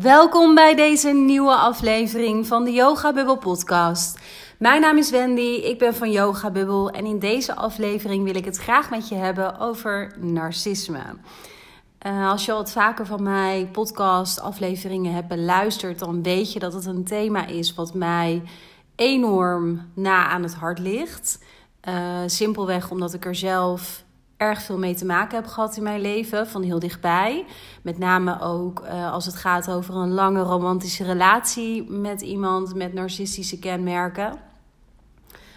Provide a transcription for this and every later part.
Welkom bij deze nieuwe aflevering van de Yoga Bubble podcast. Mijn naam is Wendy, ik ben van Yoga Bubble en in deze aflevering wil ik het graag met je hebben over narcisme. Uh, als je al wat vaker van mijn podcast afleveringen hebt beluisterd, dan weet je dat het een thema is wat mij enorm na aan het hart ligt. Uh, simpelweg omdat ik er zelf erg veel mee te maken heb gehad in mijn leven, van heel dichtbij. Met name ook uh, als het gaat over een lange romantische relatie met iemand met narcistische kenmerken.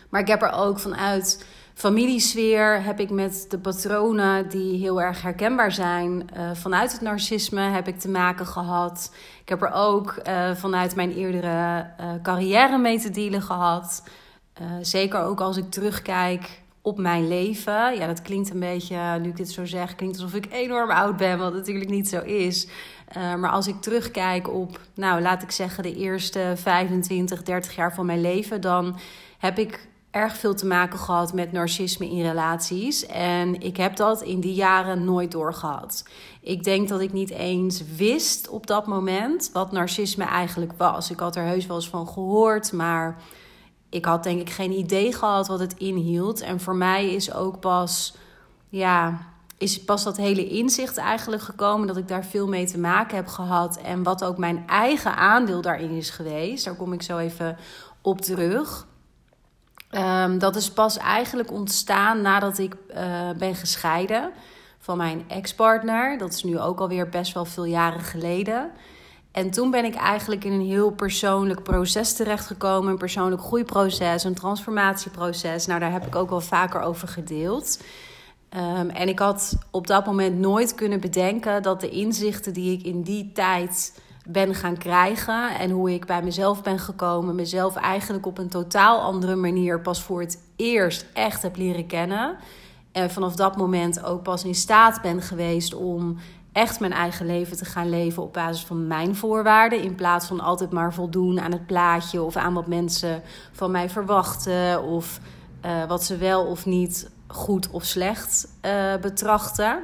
Maar ik heb er ook vanuit familiesfeer, heb ik met de patronen die heel erg herkenbaar zijn, uh, vanuit het narcisme heb ik te maken gehad. Ik heb er ook uh, vanuit mijn eerdere carrière mee te dealen gehad. zeker ook als ik terugkijk op mijn leven. Ja, dat klinkt een beetje, nu ik dit zo zeg, klinkt alsof ik enorm oud ben, wat natuurlijk niet zo is. Uh, maar als ik terugkijk op, nou laat ik zeggen, de eerste 25, 30 jaar van mijn leven, dan heb ik erg veel te maken gehad met narcisme in relaties. En ik heb dat in die jaren nooit doorgehad. Ik denk dat ik niet eens wist op dat moment wat narcisme eigenlijk was. Ik had er heus wel eens van gehoord, maar ik had denk ik geen idee gehad wat het inhield. En voor mij is ook pas, ja, is pas dat hele inzicht eigenlijk gekomen dat ik daar veel mee te maken heb gehad. En wat ook mijn eigen aandeel daarin is geweest. Daar kom ik zo even op terug. Um, dat is pas eigenlijk ontstaan nadat ik uh, ben gescheiden van mijn ex-partner. Dat is nu ook alweer best wel veel jaren geleden. En toen ben ik eigenlijk in een heel persoonlijk proces terechtgekomen. Een persoonlijk groeiproces, een transformatieproces. Nou, daar heb ik ook wel vaker over gedeeld. Um, en ik had op dat moment nooit kunnen bedenken dat de inzichten die ik in die tijd ben gaan krijgen en hoe ik bij mezelf ben gekomen, mezelf eigenlijk op een totaal andere manier pas voor het eerst echt heb leren kennen. En vanaf dat moment ook pas in staat ben geweest om echt mijn eigen leven te gaan leven op basis van mijn voorwaarden. In plaats van altijd maar voldoen aan het plaatje of aan wat mensen van mij verwachten. Of uh, wat ze wel of niet goed of slecht uh, betrachten.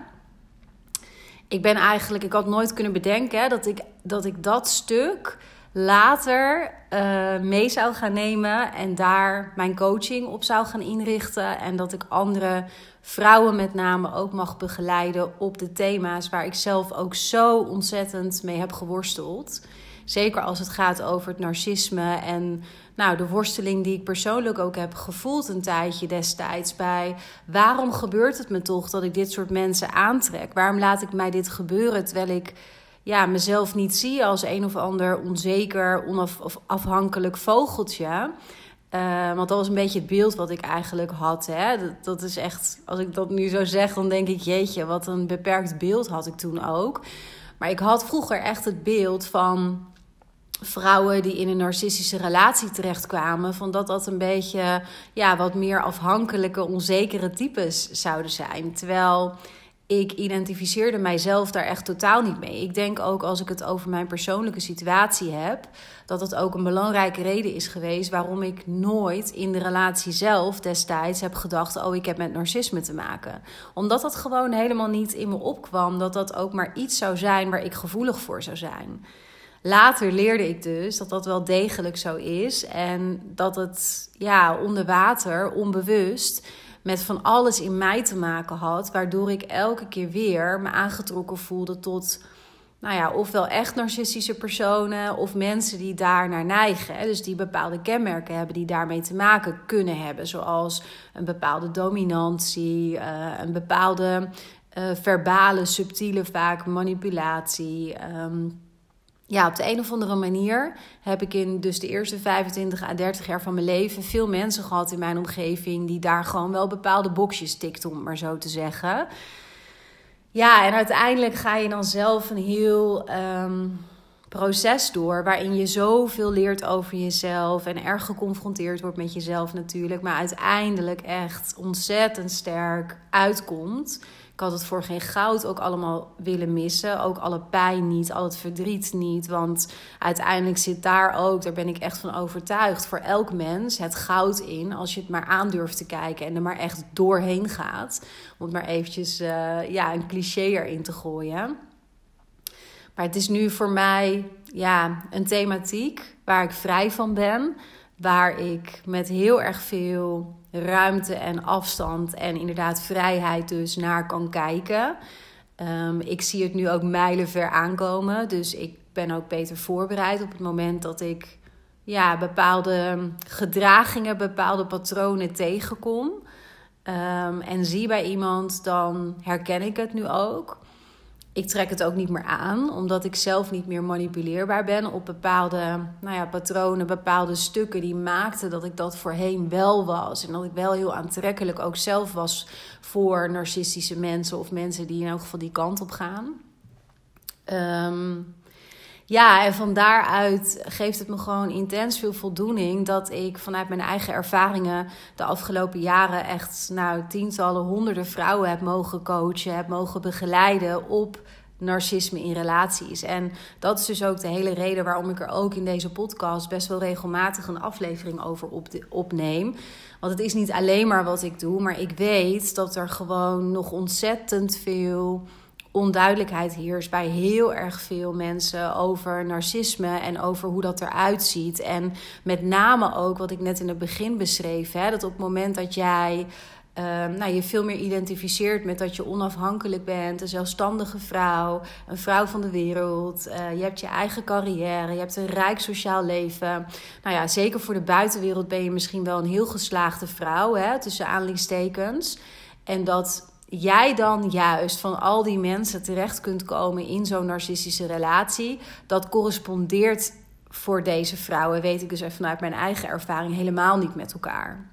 Ik ben eigenlijk, ik had nooit kunnen bedenken ik dat, ik dat stuk later uh, mee zou gaan nemen en daar mijn coaching op zou gaan inrichten. En dat ik andere vrouwen met name ook mag begeleiden op de thema's waar ik zelf ook zo ontzettend mee heb geworsteld. Zeker als het gaat over het narcisme en nou, de worsteling die ik persoonlijk ook heb gevoeld een tijdje destijds bij waarom gebeurt het me toch dat ik dit soort mensen aantrek? Waarom laat ik mij dit gebeuren terwijl ik ja, mezelf niet zie als een of ander onzeker, onafhankelijk vogeltje? Uh, want dat was een beetje het beeld wat ik eigenlijk had. Hè? Dat, dat, is echt, als ik dat nu zo zeg, dan denk ik, jeetje, wat een beperkt beeld had ik toen ook. Maar ik had vroeger echt het beeld van vrouwen die in een narcistische relatie terechtkwamen, van dat dat een beetje ja, wat meer afhankelijke, onzekere types zouden zijn. Terwijl ik identificeerde mijzelf daar echt totaal niet mee. Ik denk ook als ik het over mijn persoonlijke situatie heb, dat het ook een belangrijke reden is geweest waarom ik nooit in de relatie zelf destijds heb gedacht: oh, ik heb met narcisme te maken. Omdat dat gewoon helemaal niet in me opkwam dat dat ook maar iets zou zijn waar ik gevoelig voor zou zijn. Later leerde ik dus dat dat wel degelijk zo is en dat het ja, onder water, onbewust met van alles in mij te maken had, waardoor ik elke keer weer me aangetrokken voelde tot, nou ja, ofwel echt narcistische personen of mensen die daar naar neigen. Dus die bepaalde kenmerken hebben die daarmee te maken kunnen hebben, zoals een bepaalde dominantie, uh, een bepaalde uh, verbale, subtiele vaak manipulatie. Um, ja, op de een of andere manier heb ik in dus de eerste 25 à 30 jaar van mijn leven veel mensen gehad in mijn omgeving die daar gewoon wel bepaalde boxjes tikten, om maar zo te zeggen. Ja, en uiteindelijk ga je dan zelf een heel um, proces door waarin je zoveel leert over jezelf en erg geconfronteerd wordt met jezelf natuurlijk, maar uiteindelijk echt ontzettend sterk uitkomt. Ik had het voor geen goud ook allemaal willen missen. Ook alle pijn niet, al het verdriet niet. Want uiteindelijk zit daar ook, daar ben ik echt van overtuigd, voor elk mens het goud in. Als je het maar aandurft te kijken en er maar echt doorheen gaat. Om het maar eventjes uh, ja, een cliché erin te gooien. Maar het is nu voor mij ja, een thematiek waar ik vrij van ben. Waar ik met heel erg veel ruimte en afstand en inderdaad vrijheid dus naar kan kijken. Ehm, ik zie het nu ook mijlenver aankomen. Dus ik ben ook beter voorbereid op het moment dat ik ja, bepaalde gedragingen, bepaalde patronen tegenkom. Um, en zie bij iemand, dan herken ik het nu ook ik trek het ook niet meer aan, omdat ik zelf niet meer manipuleerbaar ben op bepaalde nou ja, patronen, bepaalde stukken die maakten dat ik dat voorheen wel was. En dat ik wel heel aantrekkelijk ook zelf was voor narcistische mensen of mensen die in elk geval die kant op gaan. Um, ja, en van daaruit geeft het me gewoon intens veel voldoening dat ik vanuit mijn eigen ervaringen de afgelopen jaren echt nou, tientallen, honderden vrouwen heb mogen coachen, heb mogen begeleiden op narcisme in relaties. En dat is dus ook de hele reden waarom ik er ook in deze podcast best wel regelmatig een aflevering over op opneem. Want het is niet alleen maar wat ik doe, maar ik weet dat er gewoon nog ontzettend veel onduidelijkheid heerst bij heel erg veel mensen over narcisme en over hoe dat eruit ziet. En met name ook wat ik net in het begin beschreef: hè, dat op het moment dat jij. Uh, nou, je veel meer identificeert met dat je onafhankelijk bent, een zelfstandige vrouw, een vrouw van de wereld. Uh, je hebt je eigen carrière, je hebt een rijk sociaal leven. Nou ja, zeker voor de buitenwereld ben je misschien wel een heel geslaagde vrouw, hè, tussen aanleidingstekens. En dat jij dan juist van al die mensen terecht kunt komen in zo'n narcistische relatie, dat correspondeert voor deze vrouwen, weet ik dus even vanuit mijn eigen ervaring, helemaal niet met elkaar.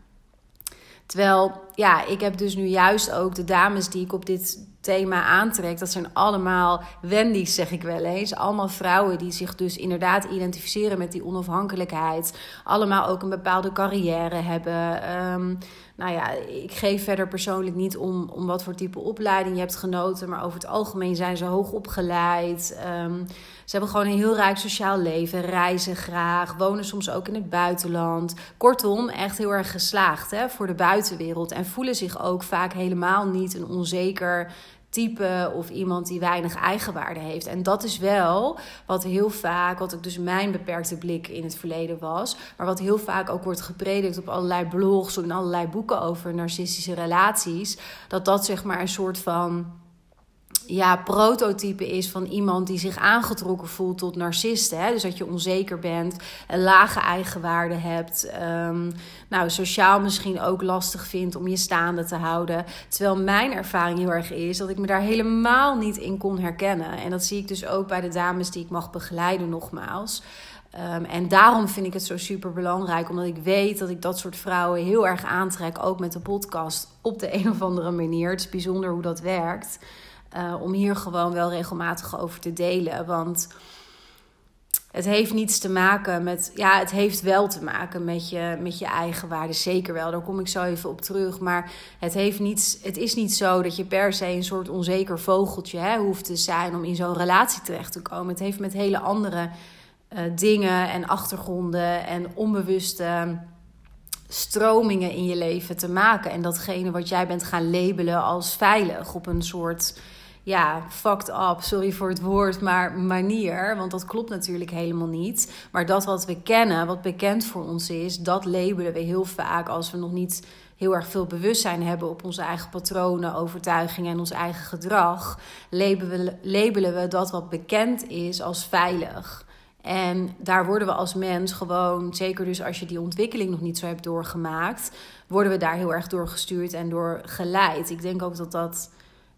Terwijl, ja, ik heb dus nu juist ook de dames die ik op dit thema aantrek. Dat zijn allemaal Wendy's, zeg ik wel eens. Allemaal vrouwen die zich dus inderdaad identificeren met die onafhankelijkheid. Allemaal ook een bepaalde carrière hebben. Um, nou ja, ik geef verder persoonlijk niet om, om wat voor type opleiding je hebt genoten. Maar over het algemeen zijn ze hoog opgeleid. Um, ze hebben gewoon een heel rijk sociaal leven. Reizen graag. Wonen soms ook in het buitenland. Kortom, echt heel erg geslaagd hè, voor de buitenwereld. En voelen zich ook vaak helemaal niet een onzeker type of iemand die weinig eigenwaarde heeft. En dat is wel wat heel vaak, wat ook dus mijn beperkte blik in het verleden was, maar wat heel vaak ook wordt gepredikt op allerlei blogs in allerlei boeken over narcistische relaties, dat dat zeg maar een soort van ja, prototype is van iemand die zich aangetrokken voelt tot narcisten. Hè? Dus dat je onzeker bent, een lage eigenwaarde hebt. Um, nou, sociaal misschien ook lastig vindt om je staande te houden. Terwijl mijn ervaring heel erg is dat ik me daar helemaal niet in kon herkennen. En dat zie ik dus ook bij de dames die ik mag begeleiden, nogmaals. Um, en daarom vind ik het zo super belangrijk, omdat ik weet dat ik dat soort vrouwen heel erg aantrek, ook met de podcast op de een of andere manier. Het is bijzonder hoe dat werkt. Uh, om hier gewoon wel regelmatig over te delen. Want het heeft niets te maken met. Ja, het heeft wel te maken met je, met je eigen waarde. Zeker wel. Daar kom ik zo even op terug. Maar het, heeft niets, het is niet zo dat je per se een soort onzeker vogeltje hè, hoeft te zijn om in zo'n relatie terecht te komen. Het heeft met hele andere uh, dingen en achtergronden en onbewuste stromingen in je leven te maken. En datgene wat jij bent gaan labelen als veilig op een soort ja, fucked up, sorry voor het woord, maar manier. Want dat klopt natuurlijk helemaal niet. Maar dat wat we kennen, wat bekend voor ons is, dat labelen we heel vaak als we nog niet heel erg veel bewustzijn hebben op onze eigen patronen, overtuigingen en ons eigen gedrag. Labelen we, we dat wat bekend is als veilig. En daar worden we als mens gewoon, zeker dus als je die ontwikkeling nog niet zo hebt doorgemaakt, worden we daar heel erg door gestuurd en door geleid. Ik denk ook dat dat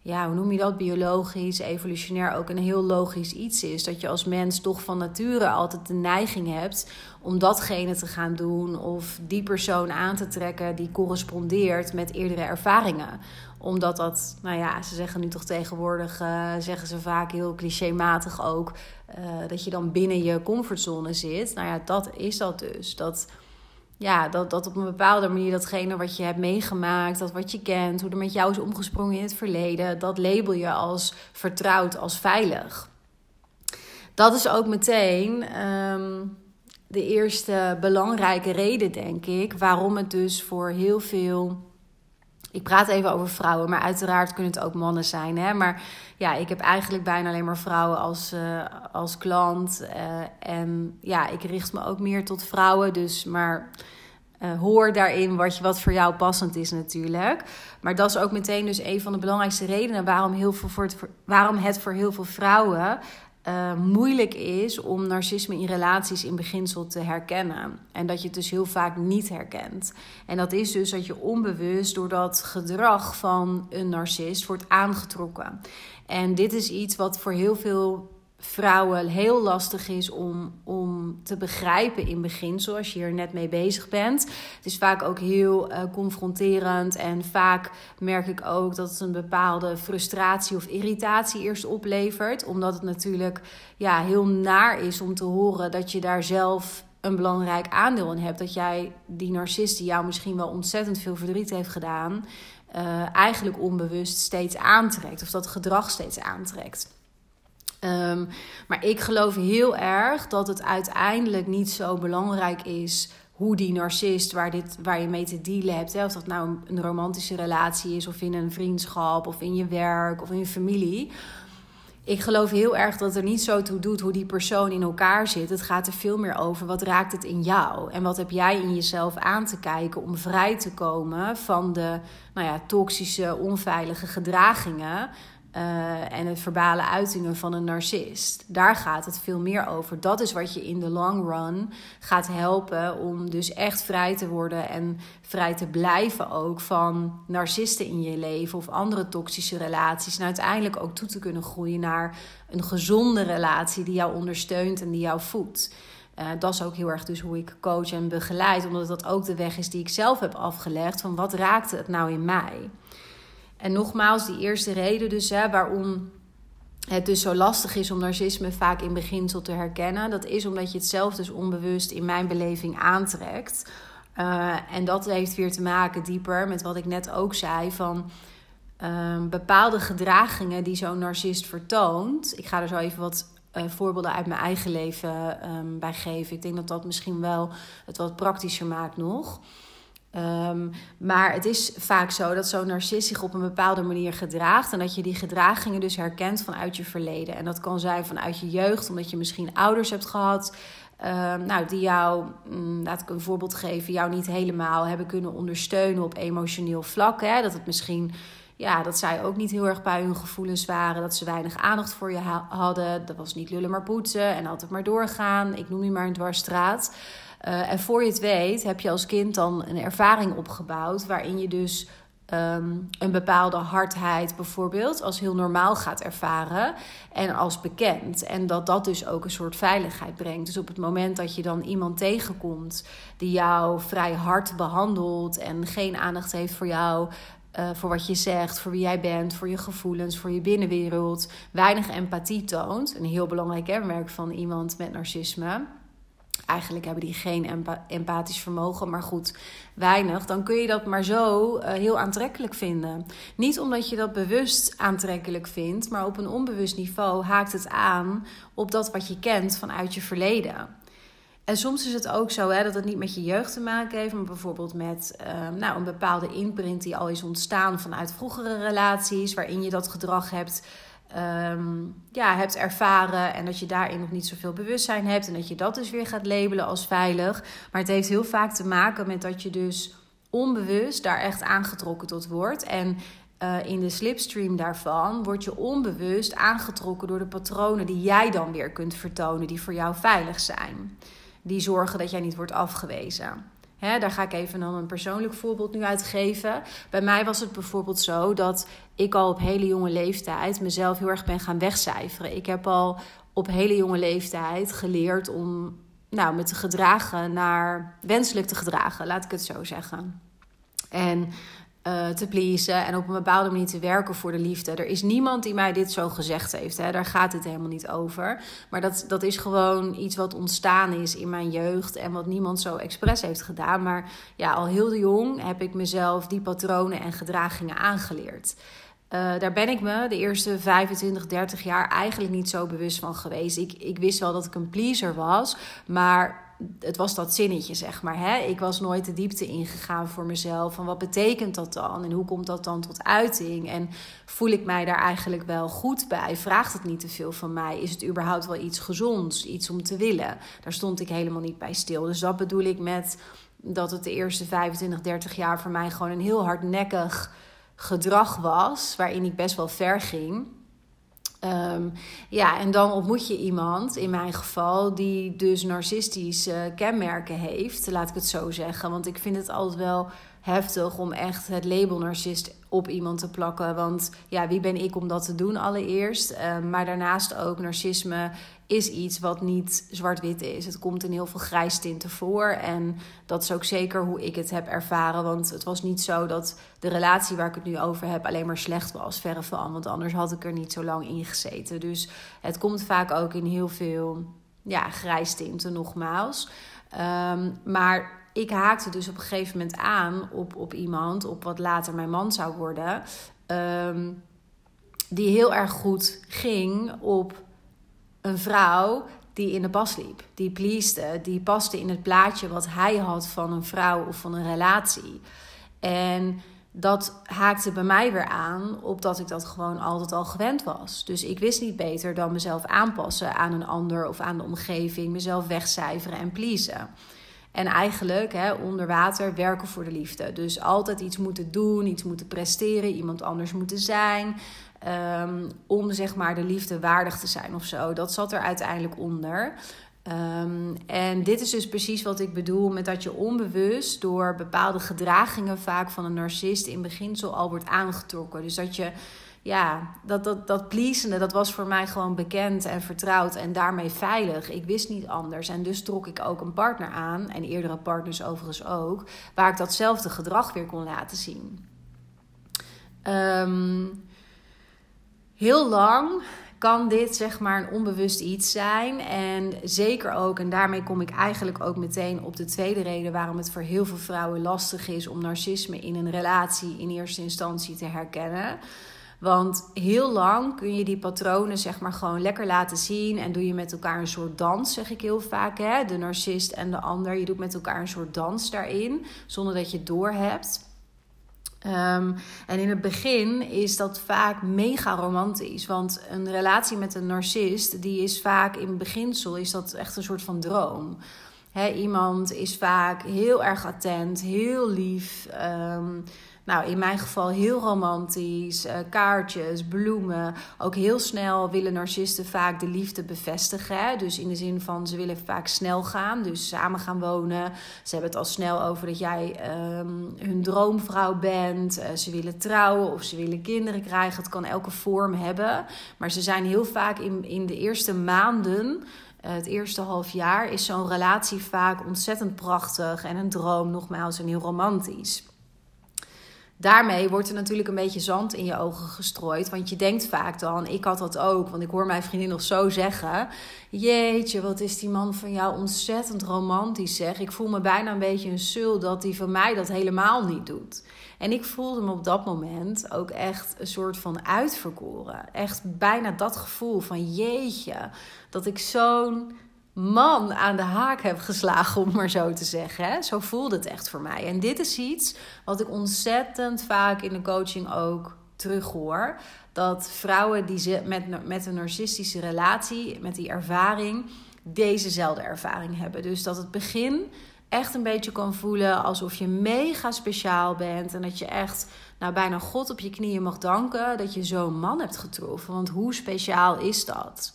ja, hoe noem je dat, biologisch, evolutionair ook een heel logisch iets is. Dat je als mens toch van nature altijd de neiging hebt om datgene te gaan doen of die persoon aan te trekken die correspondeert met eerdere ervaringen. Omdat dat, nou ja, ze zeggen nu toch tegenwoordig, uh, zeggen ze vaak heel clichématig ook, uh, dat je dan binnen je comfortzone zit. Nou ja, dat is dat dus. Dat ja, dat, dat op een bepaalde manier datgene wat je hebt meegemaakt, dat wat je kent, hoe er met jou is omgesprongen in het verleden, dat label je als vertrouwd, als veilig. Dat is ook meteen um, de eerste belangrijke reden, denk ik, waarom het dus voor heel veel ik praat even over vrouwen, maar uiteraard kunnen het ook mannen zijn. Hè? Maar ja, ik heb eigenlijk bijna alleen maar vrouwen als, uh, als klant. Uh, en ja, ik richt me ook meer tot vrouwen. Dus maar uh, hoor daarin wat, wat voor jou passend is natuurlijk. Maar dat is ook meteen dus een van de belangrijkste redenen waarom, heel veel voor het, waarom het voor heel veel vrouwen uh, moeilijk is om narcisme in relaties in beginsel te herkennen. En dat je het dus heel vaak niet herkent. En dat is dus dat je onbewust door dat gedrag van een narcist wordt aangetrokken. En dit is iets wat voor heel veel vrouwen heel lastig is om, om te begrijpen in begin, zoals je hier net mee bezig bent. Het is vaak ook heel uh, confronterend en vaak merk ik ook dat het een bepaalde frustratie of irritatie eerst oplevert, omdat het natuurlijk ja, heel naar is om te horen dat je daar zelf een belangrijk aandeel in hebt. Dat jij die narcist die jou misschien wel ontzettend veel verdriet heeft gedaan, uh, eigenlijk onbewust steeds aantrekt of dat gedrag steeds aantrekt. Um, maar ik geloof heel erg dat het uiteindelijk niet zo belangrijk is hoe die narcist waar, dit, waar je mee te dealen hebt. Of dat nou een romantische relatie is, of in een vriendschap, of in je werk, of in je familie. Ik geloof heel erg dat het er niet zo toe doet hoe die persoon in elkaar zit. Het gaat er veel meer over wat raakt het in jou en wat heb jij in jezelf aan te kijken om vrij te komen van de nou ja, toxische, onveilige gedragingen uh, en het verbale uitingen van een narcist. Daar gaat het veel meer over. Dat is wat je in de long run gaat helpen om dus echt vrij te worden en vrij te blijven ook van narcisten in je leven of andere toxische relaties. En uiteindelijk ook toe te kunnen groeien naar een gezonde relatie die jou ondersteunt en die jou voedt. Uh, dat is ook heel erg dus hoe ik coach en begeleid, omdat dat ook de weg is die ik zelf heb afgelegd van wat raakte het nou in mij. En nogmaals, die eerste reden dus hè, waarom het dus zo lastig is om narcisme vaak in beginsel te herkennen, dat is omdat je het zelf dus onbewust in mijn beleving aantrekt. Uh, en dat heeft weer te maken dieper met wat ik net ook zei van uh, bepaalde gedragingen die zo'n narcist vertoont. Ik ga er zo even wat uh, voorbeelden uit mijn eigen leven um, bij geven. Ik denk dat dat misschien wel het wat praktischer maakt nog. Um, maar het is vaak zo dat zo'n narcist zich op een bepaalde manier gedraagt. En dat je die gedragingen dus herkent vanuit je verleden. En dat kan zijn vanuit je jeugd, omdat je misschien ouders hebt gehad. Um, nou, die jou, um, laat ik een voorbeeld geven, jou niet helemaal hebben kunnen ondersteunen op emotioneel vlak. Hè? Dat het misschien, ja, dat zij ook niet heel erg bij hun gevoelens waren. Dat ze weinig aandacht voor je hadden. Dat was niet lullen maar poetsen en altijd maar doorgaan. Ik noem je maar een dwarsstraat. Uh, en voor je het weet, heb je als kind dan een ervaring opgebouwd waarin je dus um, een bepaalde hardheid bijvoorbeeld als heel normaal gaat ervaren en als bekend. En dat dat dus ook een soort veiligheid brengt. Dus op het moment dat je dan iemand tegenkomt die jou vrij hard behandelt en geen aandacht heeft voor jou. Uh, voor wat je zegt, voor wie jij bent, voor je gevoelens, voor je binnenwereld, weinig empathie toont. Een heel belangrijk kenmerk van iemand met narcisme Eigenlijk hebben die geen empathisch vermogen, maar goed, weinig. Dan kun je dat maar zo uh, heel aantrekkelijk vinden. Niet omdat je dat bewust aantrekkelijk vindt, maar op een onbewust niveau haakt het aan op dat wat je kent vanuit je verleden. En soms is het ook zo hè, dat het niet met je jeugd te maken heeft, maar bijvoorbeeld met uh, nou, een bepaalde imprint die al is ontstaan vanuit vroegere relaties, waarin je dat gedrag hebt um, ja, hebt ervaren en dat je daarin nog niet zoveel bewustzijn hebt en dat je dat dus weer gaat labelen als veilig. Maar het heeft heel vaak te maken met dat je dus onbewust daar echt aangetrokken tot wordt. En uh, in de slipstream daarvan word je onbewust aangetrokken door de patronen die jij dan weer kunt vertonen, die voor jou veilig zijn. Die zorgen dat jij niet wordt afgewezen. Daar ga ik even dan een persoonlijk voorbeeld nu uit geven. Bij mij was het bijvoorbeeld zo dat ik al op hele jonge leeftijd mezelf heel erg ben gaan wegcijferen. Ik heb al op hele jonge leeftijd geleerd om nou, me te gedragen naar wenselijk te gedragen, laat ik het zo zeggen. En uh, te pleasen en op een bepaalde manier te werken voor de liefde. Er is niemand die mij dit zo gezegd heeft. Hè. Daar gaat het helemaal niet over. Maar dat, dat is gewoon iets wat ontstaan is in mijn jeugd en wat niemand zo expres heeft gedaan. Maar ja, al heel jong heb ik mezelf die patronen en gedragingen aangeleerd. Uh, daar ben ik me de eerste 25, 30 jaar eigenlijk niet zo bewust van geweest. Ik, ik wist wel dat ik een pleaser was, maar het was dat zinnetje, zeg maar. Hè? Ik was nooit de diepte ingegaan voor mezelf. Van wat betekent dat dan? En hoe komt dat dan tot uiting? En voel ik mij daar eigenlijk wel goed bij? Vraagt het niet te veel van mij? Is het überhaupt wel iets gezonds? Iets om te willen? Daar stond ik helemaal niet bij stil. Dus dat bedoel ik met dat het de eerste 25, 30 jaar voor mij gewoon een heel hardnekkig gedrag was. Waarin ik best wel ver ging. Ehm, ja, en dan ontmoet je iemand, in mijn geval, die dus narcistische kenmerken heeft, laat ik het zo zeggen. Want ik vind het altijd wel heftig om echt het label narcist op iemand te plakken. Want ja, wie ben ik om dat te doen allereerst? Ehm, maar daarnaast ook, narcisme is iets wat niet zwart-wit is. Het komt in heel veel grijstinten voor. En dat is ook zeker hoe ik het heb ervaren. Want het was niet zo dat de relatie waar ik het nu over heb alleen maar slecht was. Verre van, want anders had ik er niet zo lang in gezeten. Dus het komt vaak ook in heel veel ja, grijstinten, nogmaals. Ehm, maar ik haakte dus op een gegeven moment aan op, op iemand, op wat later mijn man zou worden. Ehm, die heel erg goed ging op een vrouw die in de pas liep. Die pleaste, die paste in het plaatje wat hij had van een vrouw of van een relatie. En dat haakte bij mij weer aan op dat ik dat gewoon altijd al gewend was. Dus ik wist niet beter dan mezelf aanpassen aan een ander of aan de omgeving, mezelf wegcijferen en pleasen. En eigenlijk hè, onder water werken voor de liefde. Dus altijd iets moeten doen, iets moeten presteren, iemand anders moeten zijn. Um, om zeg maar de liefde waardig te zijn of zo. Dat zat er uiteindelijk onder. Um, en dit is dus precies wat ik bedoel met dat je onbewust door bepaalde gedragingen vaak van een narcist in beginsel al wordt aangetrokken. Dus dat je ja, dat, dat, dat pleasende, dat was voor mij gewoon bekend en vertrouwd en daarmee veilig. Ik wist niet anders. En dus trok ik ook een partner aan, en eerdere partners overigens ook, waar ik datzelfde gedrag weer kon laten zien. Um, heel lang kan dit zeg maar een onbewust iets zijn. En zeker ook, en daarmee kom ik eigenlijk ook meteen op de tweede reden waarom het voor heel veel vrouwen lastig is om narcisme in een relatie in eerste instantie te herkennen. Want heel lang kun je die patronen zeg maar gewoon lekker laten zien. En doe je met elkaar een soort dans, zeg ik heel vaak. Hè? De narcist en de ander. Je doet met elkaar een soort dans daarin. Zonder dat je het doorhebt. Um, en in het begin is dat vaak mega romantisch. Want een relatie met een narcist, die is vaak in beginsel is dat echt een soort van droom. Iemand is vaak heel erg attent, heel lief. Um, nou, in mijn geval heel romantisch. Uh, kaartjes, bloemen. Ook heel snel willen narcisten vaak de liefde bevestigen. Dus in de zin van ze willen vaak snel gaan. Dus samen gaan wonen. Ze hebben het al snel over dat jij um, hun droomvrouw bent. Uh, ze willen trouwen of ze willen kinderen krijgen. Het kan elke vorm hebben. Maar ze zijn heel vaak in, in de eerste maanden. Uh, het eerste half jaar is zo'n relatie vaak ontzettend prachtig en een droom, nogmaals, en heel romantisch daarmee wordt er natuurlijk een beetje zand in je ogen gestrooid. Want je denkt vaak dan, ik had dat ook. Want ik hoor mijn vriendin nog zo zeggen. Jeetje, wat is die man van jou ontzettend romantisch zeg. Ik voel me bijna een beetje een sul dat die van mij dat helemaal niet doet. En ik voelde me op dat moment ook echt een soort van uitverkoren. Echt bijna dat gevoel van jeetje, dat ik zo'n man aan de haak heb geslagen, om maar zo te zeggen. Hè? Zo voelde het echt voor mij. En dit is iets wat ik ontzettend vaak in de coaching ook terughoor. Dat vrouwen die met, met een narcistische relatie, met die ervaring, dezezelfde ervaring hebben. Dus dat het begin echt een beetje kan voelen alsof je mega speciaal bent. En dat je echt nou, bijna God op je knieën mag danken dat je zo'n man hebt getroffen. Want hoe speciaal is dat?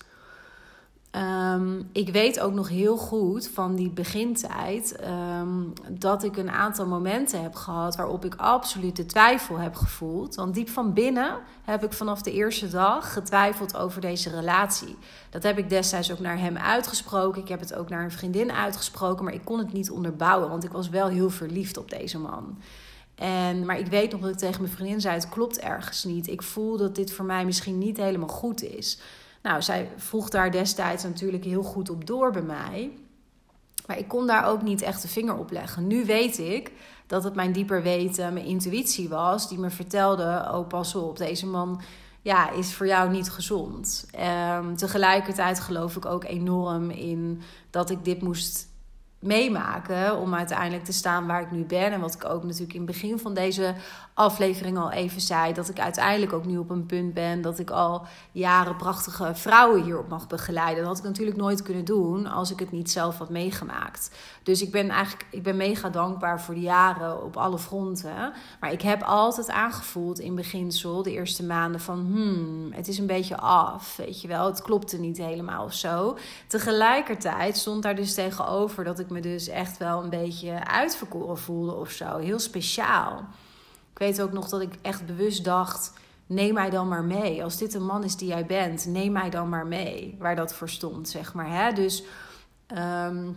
Ehm, ik weet ook nog heel goed van die begintijd ehm, dat ik een aantal momenten heb gehad waarop ik absoluut de twijfel heb gevoeld. Want diep van binnen heb ik vanaf de eerste dag getwijfeld over deze relatie. Dat heb ik destijds ook naar hem uitgesproken. Ik heb het ook naar een vriendin uitgesproken, maar ik kon het niet onderbouwen, want ik was wel heel verliefd op deze man. En, maar ik weet nog dat ik tegen mijn vriendin zei: het klopt ergens niet. Ik voel dat dit voor mij misschien niet helemaal goed is. Nou, zij vroeg daar destijds natuurlijk heel goed op door bij mij. Maar ik kon daar ook niet echt de vinger op leggen. Nu weet ik dat het mijn dieper weten, mijn intuïtie was, die me vertelde: Oh, pas op, deze man ja, is voor jou niet gezond. Um, tegelijkertijd geloof ik ook enorm in dat ik dit moest meemaken om uiteindelijk te staan waar ik nu ben. En wat ik ook natuurlijk in het begin van deze aflevering al even zei, dat ik uiteindelijk ook nu op een punt ben dat ik al jaren prachtige vrouwen hierop mag begeleiden. Dat had ik natuurlijk nooit kunnen doen als ik het niet zelf had meegemaakt. Dus ik ben eigenlijk ik ben mega dankbaar voor de jaren op alle fronten. Maar ik heb altijd aangevoeld in beginsel, de eerste maanden, van hmm, het is een beetje af. Weet je wel, het klopte niet helemaal of zo. Tegelijkertijd stond daar dus tegenover dat ik me dus echt wel een beetje uitverkoren voelde of zo. Heel speciaal. Ik weet ook nog dat ik echt bewust dacht: neem mij dan maar mee. Als dit een man is die jij bent, neem mij dan maar mee. Waar dat voor stond, zeg maar. Hè? Dus. Ehm,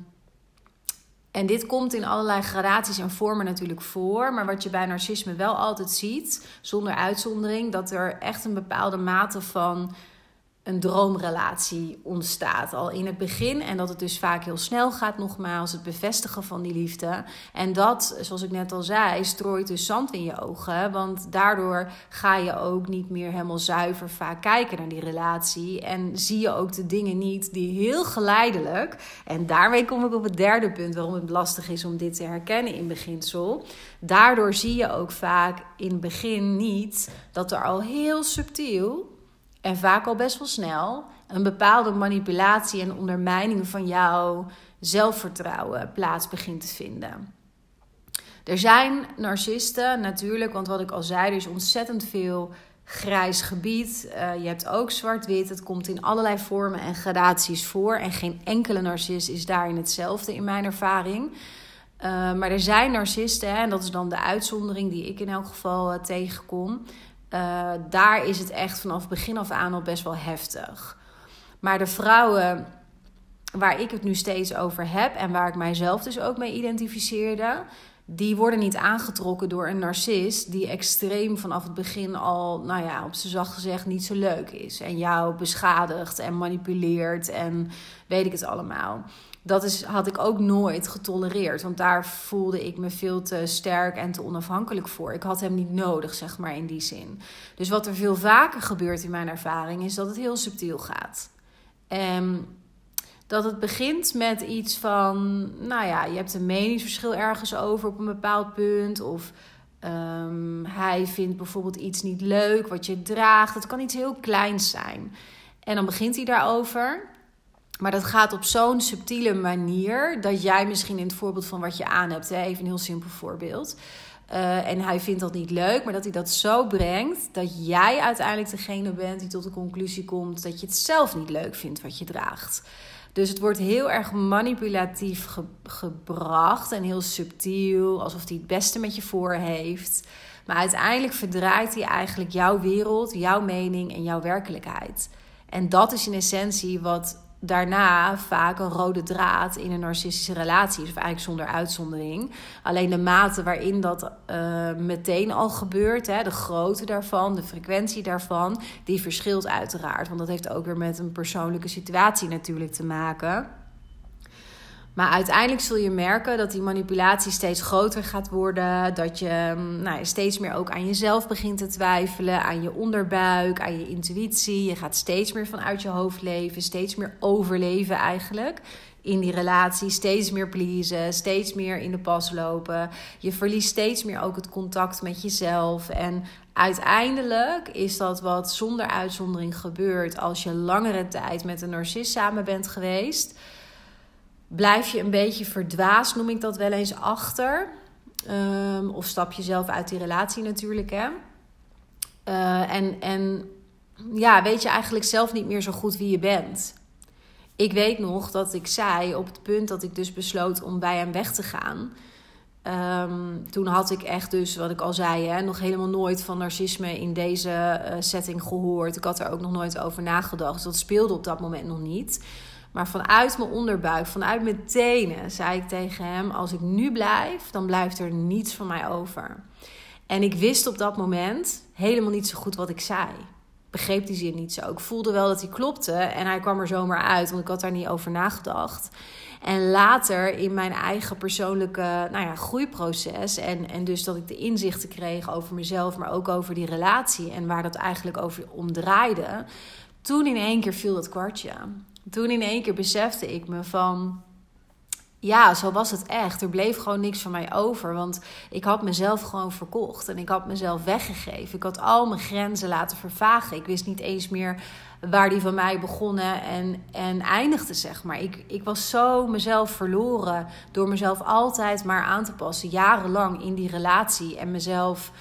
en dit komt in allerlei gradaties en vormen natuurlijk voor. Maar wat je bij narcisme wel altijd ziet, zonder uitzondering, dat er echt een bepaalde mate van een droomrelatie ontstaat al in het begin. En dat het dus vaak heel snel gaat, nogmaals, het bevestigen van die liefde. En dat, zoals ik net al zei, strooit dus zand in je ogen. Want daardoor ga je ook niet meer helemaal zuiver vaak kijken naar die relatie. En zie je ook de dingen niet die heel geleidelijk. En daarmee kom ik op het derde punt waarom het lastig is om dit te herkennen in beginsel. Daardoor zie je ook vaak in het begin niet dat er al heel subtiel en vaak al best wel snel een bepaalde manipulatie en ondermijning van jouw zelfvertrouwen plaats begint te vinden. Er zijn narcisten natuurlijk, want wat ik al zei, er is ontzettend veel grijs gebied. Uh, je hebt ook zwart-wit. Het komt in allerlei vormen en gradaties voor. En geen enkele narcist is daarin hetzelfde in mijn ervaring. Uh, maar er zijn narcisten, en dat is dan de uitzondering die ik in elk geval uh, tegenkom. Uh, daar is het echt vanaf begin af aan al best wel heftig. Maar de vrouwen waar ik het nu steeds over heb en waar ik mijzelf dus ook mee identificeerde, die worden niet aangetrokken door een narcist die extreem vanaf het begin al, nou ja, op zijn zacht gezegd niet zo leuk is. En jou beschadigt en manipuleert en weet ik het allemaal dat is, had ik ook nooit getolereerd. Want daar voelde ik me veel te sterk en te onafhankelijk voor. Ik had hem niet nodig, zeg maar, in die zin. Dus wat er veel vaker gebeurt in mijn ervaring, is dat het heel subtiel gaat. En dat het begint met iets van, nou ja, je hebt een meningsverschil ergens over op een bepaald punt. Of um, hij vindt bijvoorbeeld iets niet leuk wat je draagt. Het kan iets heel kleins zijn. En dan begint hij daarover. Maar dat gaat op zo'n subtiele manier dat jij misschien in het voorbeeld van wat je aan hebt, even een heel simpel voorbeeld. Uh, en hij vindt dat niet leuk, maar dat hij dat zo brengt dat jij uiteindelijk degene bent die tot de conclusie komt dat je het zelf niet leuk vindt wat je draagt. Dus het wordt heel erg manipulatief gebracht en heel subtiel, alsof hij het beste met je voor heeft. Maar uiteindelijk verdraait hij eigenlijk jouw wereld, jouw mening en jouw werkelijkheid. En dat is in essentie wat daarna vaak een rode draad in een narcistische relatie of eigenlijk zonder uitzondering. Alleen de mate waarin dat uh, meteen al gebeurt, hè, de grootte daarvan, de frequentie daarvan, die verschilt uiteraard. Want dat heeft ook weer met een persoonlijke situatie natuurlijk te maken. Maar uiteindelijk zul je merken dat die manipulatie steeds groter gaat worden. Dat je mm, nou, steeds meer ook aan jezelf begint te twijfelen. Aan je onderbuik, aan je intuïtie. Je gaat steeds meer vanuit je hoofd leven. Steeds meer overleven eigenlijk in die relatie. Steeds meer pleasen. Steeds meer in de pas lopen. Je verliest steeds meer ook het contact met jezelf. En uiteindelijk is dat wat zonder uitzondering gebeurt als je langere tijd met een narcist samen bent geweest blijf je een beetje verdwaasd, noem ik dat wel eens, achter. Ehm, of stap je zelf uit die relatie natuurlijk, hè. Uh, en, en ja, weet je eigenlijk zelf niet meer zo goed wie je bent. Ik weet nog dat ik zei op het punt dat ik dus besloot om bij hem weg te gaan. Um, toen had ik echt dus, wat ik al zei, hè, nog helemaal nooit van narcisme in deze uh, setting gehoord. Ik had er ook nog nooit over nagedacht. Dus dat speelde op dat moment nog niet. Maar vanuit mijn onderbuik, vanuit mijn tenen, zei ik tegen hem: Als ik nu blijf, dan blijft er niets van mij over. En ik wist op dat moment helemaal niet zo goed wat ik zei. Begreep die zin niet zo. Ik voelde wel dat hij klopte en hij kwam er zomaar uit, want ik had daar niet over nagedacht. En later in mijn eigen persoonlijke nou ja, groeiproces. En, en dus dat ik de inzichten kreeg over mezelf, maar ook over die relatie. En waar dat eigenlijk over om draaide. Toen in één keer viel dat kwartje toen in één keer besefte ik me van... ja, zo was het echt. Er bleef gewoon niks van mij over. Want ik had mezelf gewoon verkocht. En ik had mezelf weggegeven. Ik had al mijn grenzen laten vervagen. Ik wist niet eens meer waar die van mij begonnen en, en eindigde, zeg maar. Ik, ik was zo mezelf verloren door mezelf altijd maar aan te passen. Jarenlang in die relatie. En mezelf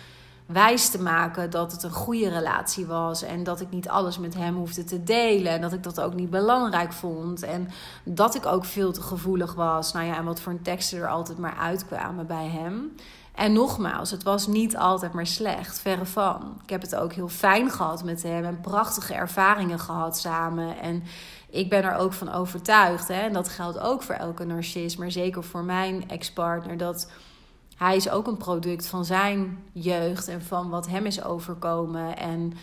wijs te maken dat het een goede relatie was. En dat ik niet alles met hem hoefde te delen. En dat ik dat ook niet belangrijk vond. En dat ik ook veel te gevoelig was. Nou ja, en wat voor een teksten er altijd maar uitkwamen bij hem. En nogmaals, het was niet altijd maar slecht, verre van. Ik heb het ook heel fijn gehad met hem en prachtige ervaringen gehad samen. En ik ben er ook van overtuigd, hè, en dat geldt ook voor elke narcist, maar zeker voor mijn ex-partner, dat hij is ook een product van zijn jeugd en van wat hem is overkomen. En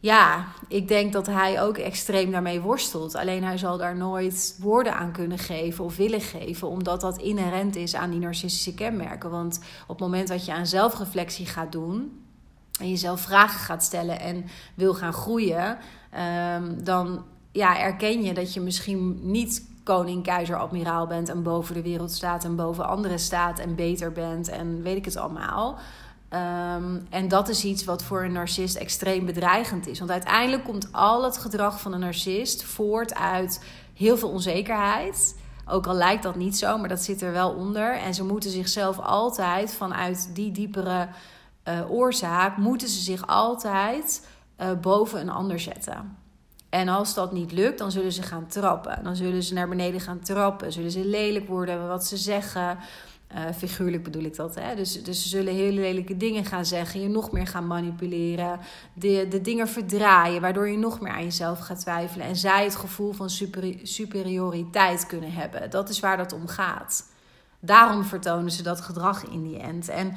ja, ik denk dat hij ook extreem daarmee worstelt. Alleen hij zal daar nooit woorden aan kunnen geven of willen geven, omdat dat inherent is aan die narcistische kenmerken. Want op het moment dat je aan zelfreflectie gaat doen en jezelf vragen gaat stellen en wil gaan groeien, um, dan ja, erken je dat je misschien niet koning, keizer, admiraal bent en boven de wereld staat en boven anderen staat en beter bent en weet ik het allemaal. Ehm, en dat is iets wat voor een narcist extreem bedreigend is. Want uiteindelijk komt al het gedrag van een narcist voort uit heel veel onzekerheid. Ook al lijkt dat niet zo, maar dat zit er wel onder. En ze moeten zichzelf altijd vanuit die diepere uh, oorzaak, moeten ze zich altijd uh, boven een ander zetten. En als dat niet lukt, dan zullen ze gaan trappen. Dan zullen ze naar beneden gaan trappen. Zullen ze lelijk worden wat ze zeggen. Uh, figuurlijk bedoel ik dat. Hè? Dus, dus ze zullen hele lelijke dingen gaan zeggen. Je nog meer gaan manipuleren. De, de dingen verdraaien. Waardoor je nog meer aan jezelf gaat twijfelen. En zij het gevoel van superioriteit kunnen hebben. Dat is waar dat om gaat. Daarom vertonen ze dat gedrag in die end. En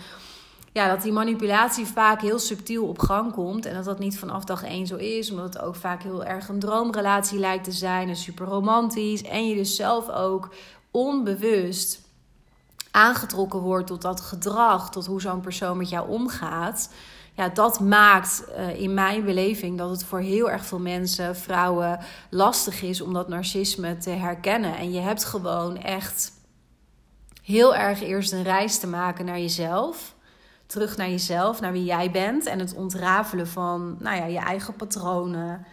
ja, dat die manipulatie vaak heel subtiel op gang komt. En dat dat niet vanaf dag één zo is. Omdat het ook vaak heel erg een droomrelatie lijkt te zijn. En super romantisch. En je dus zelf ook onbewust aangetrokken wordt tot dat gedrag. Tot hoe zo'n persoon met jou omgaat. Ja, dat maakt uh, in mijn beleving dat het voor heel erg veel mensen, vrouwen, lastig is om dat narcisme te herkennen. En je hebt gewoon echt heel erg eerst een reis te maken naar jezelf terug naar jezelf, naar wie jij bent. En het ontrafelen van nou ja, je eigen patronen,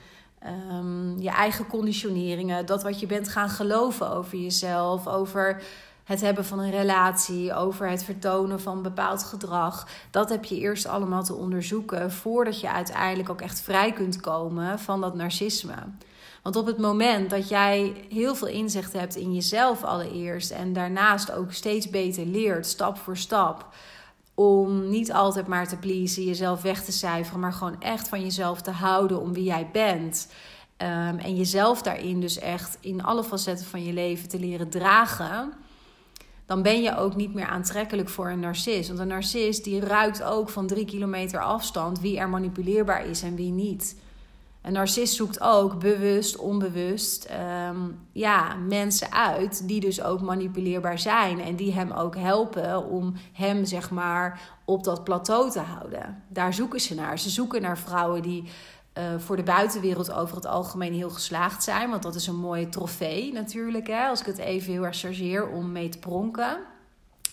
um, je eigen conditioneringen. Dat wat je bent gaan geloven over jezelf, over het hebben van een relatie, over het vertonen van bepaald gedrag. Dat heb je eerst allemaal te onderzoeken voordat je uiteindelijk ook echt vrij kunt komen van dat narcisme. Want op het moment dat jij heel veel inzicht hebt in jezelf allereerst en daarnaast ook steeds beter leert, stap voor stap, om niet altijd maar te pleasen, jezelf weg te cijferen, maar gewoon echt van jezelf te houden om wie jij bent. Um, en jezelf daarin dus echt in alle facetten van je leven te leren dragen. Dan ben je ook niet meer aantrekkelijk voor een narcist. Want een narcist die ruikt ook van drie kilometer afstand wie er manipuleerbaar is en wie niet. Een narcist zoekt ook bewust, onbewust um, ja, mensen uit die dus ook manipuleerbaar zijn. En die hem ook helpen om hem zeg maar op dat plateau te houden. Daar zoeken ze naar. Ze zoeken naar vrouwen die uh, voor de buitenwereld over het algemeen heel geslaagd zijn. Want dat is een mooie trofee natuurlijk. Hè? Als ik het even heel erg chargeer om mee te pronken.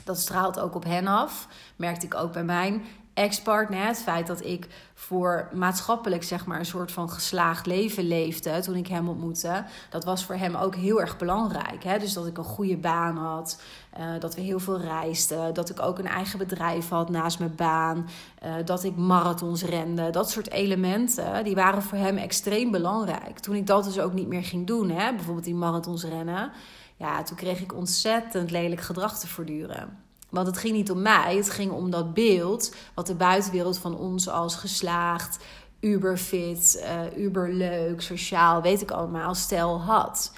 Dat straalt ook op hen af. Merkte ik ook bij mijn ex-partner. Het feit dat ik voor maatschappelijk zeg maar een soort van geslaagd leven leefde toen ik hem ontmoette. Dat was voor hem ook heel erg belangrijk. Hè? Dus dat ik een goede baan had, uh, dat we heel veel reisden, dat ik ook een eigen bedrijf had naast mijn baan, uh, dat ik marathons rende. Dat soort elementen die waren voor hem extreem belangrijk. Toen ik dat dus ook niet meer ging doen, hè? bijvoorbeeld die marathons rennen. Ja, toen kreeg ik ontzettend lelijk gedrag te voortduren. Want het ging niet om mij, het ging om dat beeld wat de buitenwereld van ons als geslaagd, uberfit, uh, uberleuk, sociaal, weet ik allemaal, stel had.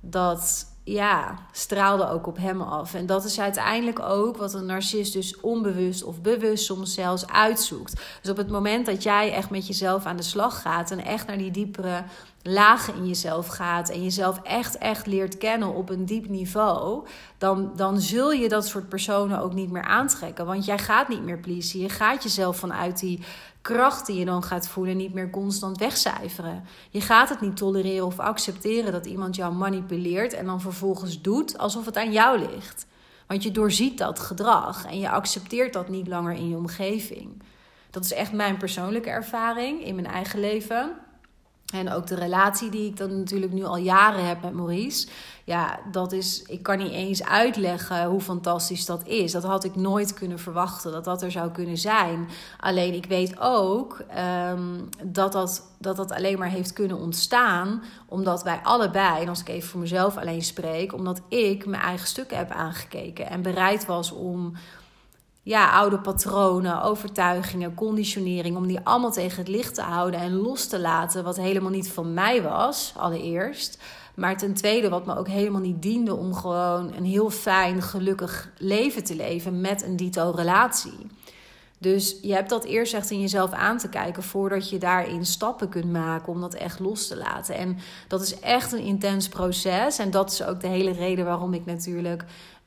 Dat ja, straalde ook op hem af. En dat is uiteindelijk ook wat een narcist dus onbewust of bewust soms zelfs uitzoekt. Dus op het moment dat jij echt met jezelf aan de slag gaat en echt naar die diepere lagen in jezelf gaat en jezelf echt, echt leert kennen op een diep niveau, dan, dan zul je dat soort personen ook niet meer aantrekken. Want jij gaat niet meer pleasen. Je gaat jezelf vanuit die kracht die je dan gaat voelen niet meer constant wegcijferen. Je gaat het niet tolereren of accepteren dat iemand jou manipuleert en dan vervolgens doet alsof het aan jou ligt. Want je doorziet dat gedrag en je accepteert dat niet langer in je omgeving. Dat is echt mijn persoonlijke ervaring in mijn eigen leven. En ook de relatie die ik dan natuurlijk nu al jaren heb met Maurice. Ja, dat is. Ik kan niet eens uitleggen hoe fantastisch dat is. Dat had ik nooit kunnen verwachten dat dat er zou kunnen zijn. Alleen ik weet ook ehm, dat, dat, dat dat alleen maar heeft kunnen ontstaan. Omdat wij allebei, en als ik even voor mezelf alleen spreek, omdat ik mijn eigen stukken heb aangekeken. En bereid was om ja, oude patronen, overtuigingen, conditionering, om die allemaal tegen het licht te houden en los te laten, wat helemaal niet van mij was, allereerst. Maar ten tweede, wat me ook helemaal niet diende om gewoon een heel fijn, gelukkig leven te leven met een dito-relatie. Dus je hebt dat eerst echt in jezelf aan te kijken voordat je daarin stappen kunt maken om dat echt los te laten. En dat is echt een intens proces. En dat is ook de hele reden waarom ik natuurlijk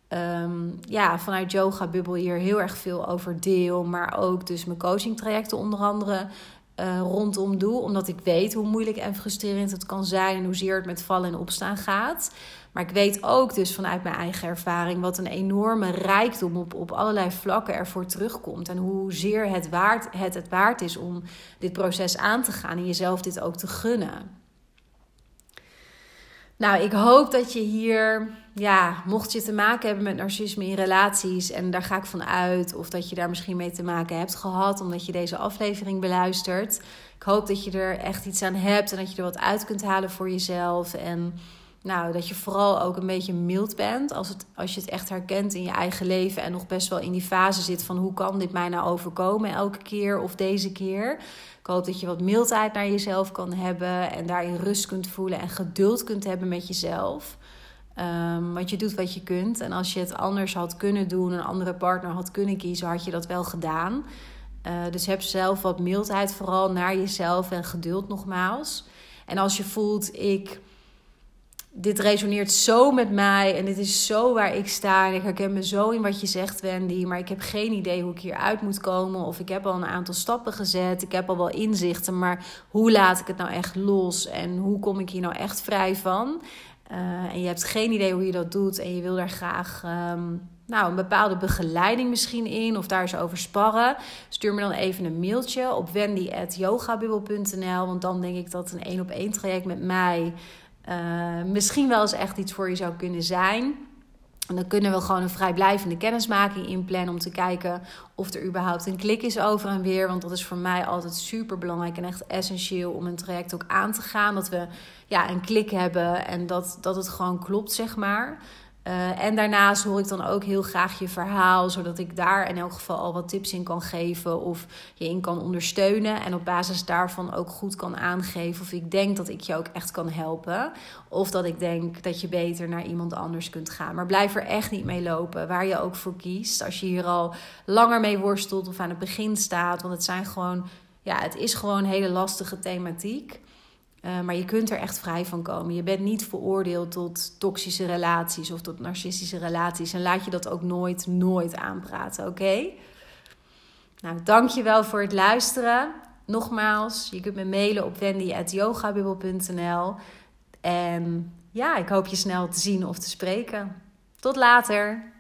um, ja, vanuit Yoga Bubble hier heel erg veel over deel. Maar ook dus mijn coaching trajecten onder andere uh, rondom doe. Omdat ik weet hoe moeilijk en frustrerend het kan zijn. En hoezeer het met vallen en opstaan gaat. Maar ik weet ook dus vanuit mijn eigen ervaring wat een enorme rijkdom op, op allerlei vlakken ervoor terugkomt. En hoezeer het, waard, het het waard is om dit proces aan te gaan en jezelf dit ook te gunnen. Nou, ik hoop dat je hier, ja, mocht je te maken hebben met narcisme in relaties, en daar ga ik van uit, of dat je daar misschien mee te maken hebt gehad, omdat je deze aflevering beluistert. Ik hoop dat je er echt iets aan hebt en dat je er wat uit kunt halen voor jezelf. En nou, dat je vooral ook een beetje mild bent als, het, als je het echt herkent in je eigen leven en nog best wel in die fase zit van hoe kan dit mij nou overkomen elke keer of deze keer. Ik hoop dat je wat mildheid naar jezelf kan hebben en daarin rust kunt voelen en geduld kunt hebben met jezelf. Um, want je doet wat je kunt. En als je het anders had kunnen doen, een andere partner had kunnen kiezen, had je dat wel gedaan. Uh, dus heb zelf wat mildheid vooral naar jezelf en geduld nogmaals. En als je voelt, ik dit resoneert zo met mij en dit is zo waar ik sta. En ik herken me zo in wat je zegt, Wendy. Maar ik heb geen idee hoe ik hieruit moet komen. Of ik heb al een aantal stappen gezet. Ik heb al wel inzichten. Maar hoe laat ik het nou echt los? En hoe kom ik hier nou echt vrij van? Uh, en je hebt geen idee hoe je dat doet. En je wil daar graag. Um, nou, een bepaalde begeleiding misschien in of daar eens over sparren. Stuur me dan even een mailtje op wendy.yogabubbel.nl. Want dan denk ik dat een één op één traject met mij uh, misschien wel eens echt iets voor je zou kunnen zijn. En dan kunnen we gewoon een vrijblijvende kennismaking inplannen om te kijken of er überhaupt een klik is over en weer. Want dat is voor mij altijd super belangrijk en echt essentieel om een traject ook aan te gaan. Dat we ja, een klik hebben en dat, dat het gewoon klopt, zeg maar. Uh, en daarnaast hoor ik dan ook heel graag je verhaal, zodat ik daar in elk geval al wat tips in kan geven of je in kan ondersteunen. En op basis daarvan ook goed kan aangeven of ik denk dat ik je ook echt kan helpen. Of dat ik denk dat je beter naar iemand anders kunt gaan. Maar blijf er echt niet mee lopen, waar je ook voor kiest. Als je hier al langer mee worstelt of aan het begin staat. Want het zijn gewoon, ja, het is gewoon een hele lastige thematiek. Uh, maar je kunt er echt vrij van komen. Je bent niet veroordeeld tot toxische relaties of tot narcistische relaties. En laat je dat ook nooit, nooit aanpraten, oké? Okay? Nou, dankjewel voor het luisteren. Nogmaals, je kunt me mailen op wendy.yogabubbel.nl. En ja, ik hoop je snel te zien of te spreken. Tot later!